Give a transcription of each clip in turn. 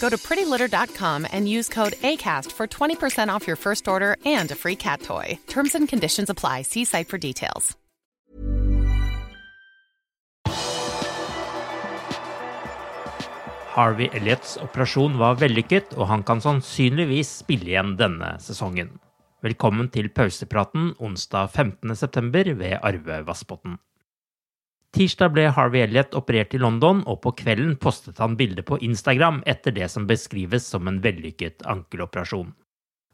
Go to prettylitter.com and use code ACAST for 20% off your first order and a free cat toy. Terms and conditions apply. See site for details. Harvey Elliots operasjon var vellykket, og han kan sannsynligvis spille igjen denne sesongen. Velkommen til pausepraten onsdag 15.9. ved Arve Vassbotn. Tirsdag ble Harvey Elliot operert i London, og på kvelden postet han bilde på Instagram etter det som beskrives som en vellykket ankeloperasjon.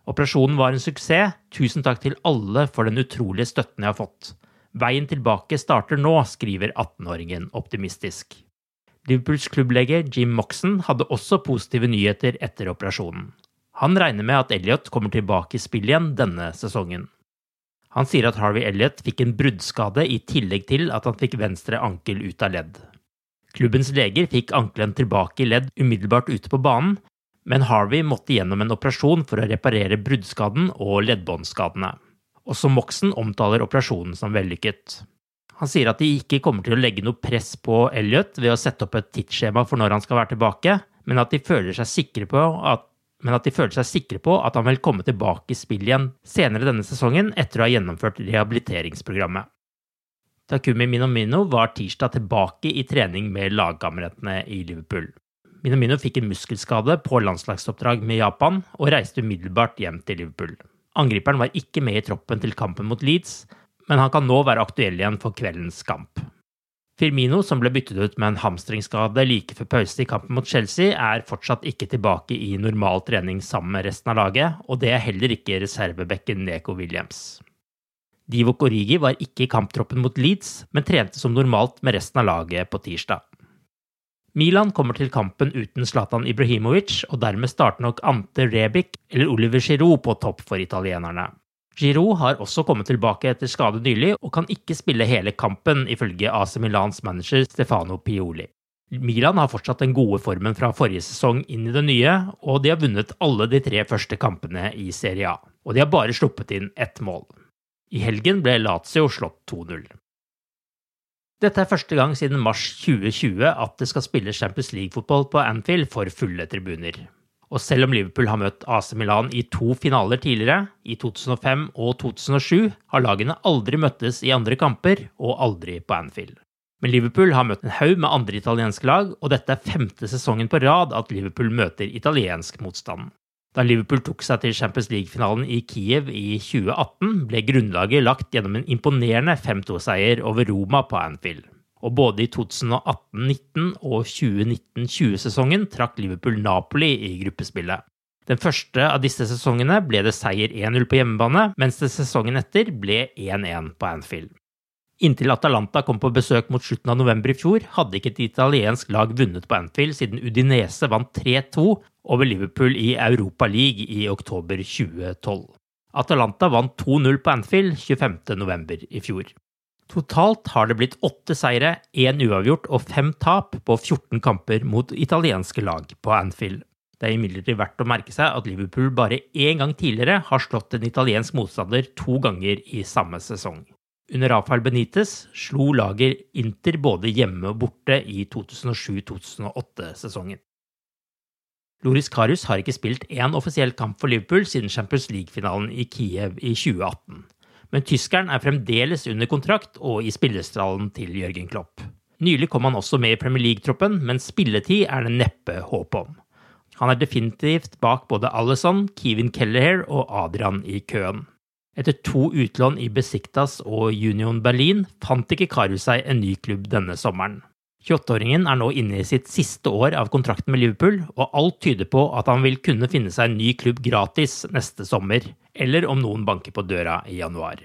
Operasjonen var en suksess, tusen takk til alle for den utrolige støtten jeg har fått. Veien tilbake starter nå, skriver 18-åringen optimistisk. Liverpools klubblege Jim Moxon hadde også positive nyheter etter operasjonen. Han regner med at Elliot kommer tilbake i spill igjen denne sesongen. Han sier at Harvey Elliot fikk en bruddskade i tillegg til at han fikk venstre ankel ut av ledd. Klubbens leger fikk ankelen tilbake i ledd umiddelbart ute på banen, men Harvey måtte gjennom en operasjon for å reparere bruddskaden og leddbåndskadene. Også Moxon omtaler operasjonen som vellykket. Han sier at de ikke kommer til å legge noe press på Elliot ved å sette opp et tidsskjema for når han skal være tilbake, men at de føler seg sikre på at men at de føler seg sikre på at han vil komme tilbake i spill igjen senere denne sesongen etter å ha gjennomført rehabiliteringsprogrammet. Takumi Minomino var tirsdag tilbake i trening med lagkameratene i Liverpool. Minomino fikk en muskelskade på landslagsoppdrag med Japan og reiste umiddelbart hjem til Liverpool. Angriperen var ikke med i troppen til kampen mot Leeds, men han kan nå være aktuell igjen for kveldens kamp. Firmino, som ble byttet ut med en hamstringsskade like før pause i kampen mot Chelsea, er fortsatt ikke tilbake i normal trening sammen med resten av laget, og det er heller ikke reservebekken Neko Williams. Divo Origi var ikke i kamptroppen mot Leeds, men trente som normalt med resten av laget på tirsdag. Milan kommer til kampen uten Zlatan Ibrahimovic, og dermed starter nok Ante Rebic eller Oliver Giroud på topp for italienerne. Giroud har også kommet tilbake etter skade nylig, og kan ikke spille hele kampen, ifølge AC Milans manager Stefano Pioli. Milan har fortsatt den gode formen fra forrige sesong inn i det nye, og de har vunnet alle de tre første kampene i Serie A. Og de har bare sluppet inn ett mål. I helgen ble Lazio slått 2-0. Dette er første gang siden mars 2020 at det skal spilles Champions League-fotball på Anfield for fulle tribuner. Og selv om Liverpool har møtt AC Milan i to finaler tidligere, i 2005 og 2007, har lagene aldri møttes i andre kamper, og aldri på Anfield. Men Liverpool har møtt en haug med andre italienske lag, og dette er femte sesongen på rad at Liverpool møter italiensk motstand. Da Liverpool tok seg til Champions League-finalen i Kiev i 2018, ble grunnlaget lagt gjennom en imponerende 5-2-seier over Roma på Anfield. Og både i 2018-19 og 2019-20-sesongen trakk Liverpool Napoli i gruppespillet. Den første av disse sesongene ble det seier 1-0 på hjemmebane, mens det sesongen etter ble 1-1 på Anfield. Inntil Atalanta kom på besøk mot slutten av november i fjor, hadde ikke et italiensk lag vunnet på Anfield siden Udinese vant 3-2 over Liverpool i Europa League i oktober 2012. Atalanta vant 2-0 på Anfield 25.11. i fjor. Totalt har det blitt åtte seire, én uavgjort og fem tap på 14 kamper mot italienske lag på Anfield. Det er imidlertid verdt å merke seg at Liverpool bare én gang tidligere har slått en italiensk motstander to ganger i samme sesong. Under Rafael Benitez slo lager Inter både hjemme og borte i 2007-2008-sesongen. Loris Karius har ikke spilt én offisiell kamp for Liverpool siden Champions League-finalen i Kiev i 2018, men tyskeren er fremdeles under kontrakt og i spillestralen til Jørgen Klopp. Nylig kom han også med i Premier League-troppen, men spilletid er det neppe håp om. Han er definitivt bak både Alison, Kevin Kelleher og Adrian i køen. Etter to utlån i Besiktas og Union Berlin fant ikke Karu seg en ny klubb denne sommeren. 28-åringen er nå inne i sitt siste år av kontrakten med Liverpool, og alt tyder på at han vil kunne finne seg en ny klubb gratis neste sommer, eller om noen banker på døra i januar.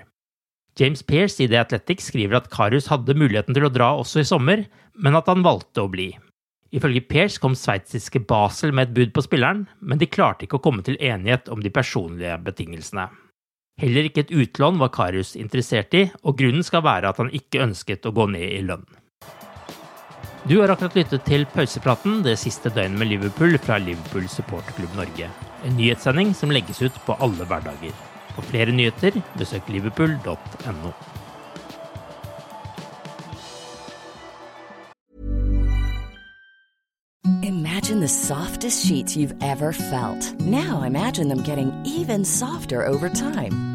James Pearce i The Athletic skriver at Karius hadde muligheten til å dra også i sommer, men at han valgte å bli. Ifølge Pearce kom sveitsiske Basel med et bud på spilleren, men de klarte ikke å komme til enighet om de personlige betingelsene. Heller ikke et utlån var Karius interessert i, og grunnen skal være at han ikke ønsket å gå ned i lønn. Du har akkurat lyttet til pausepraten det siste døgnet med Liverpool fra Liverpool supporterklubb Norge. En nyhetssending som legges ut på alle hverdager. For flere nyheter, besøk liverpool.no. Imagine the softest sheets you've ever felt. Now imagine them getting even softer over time.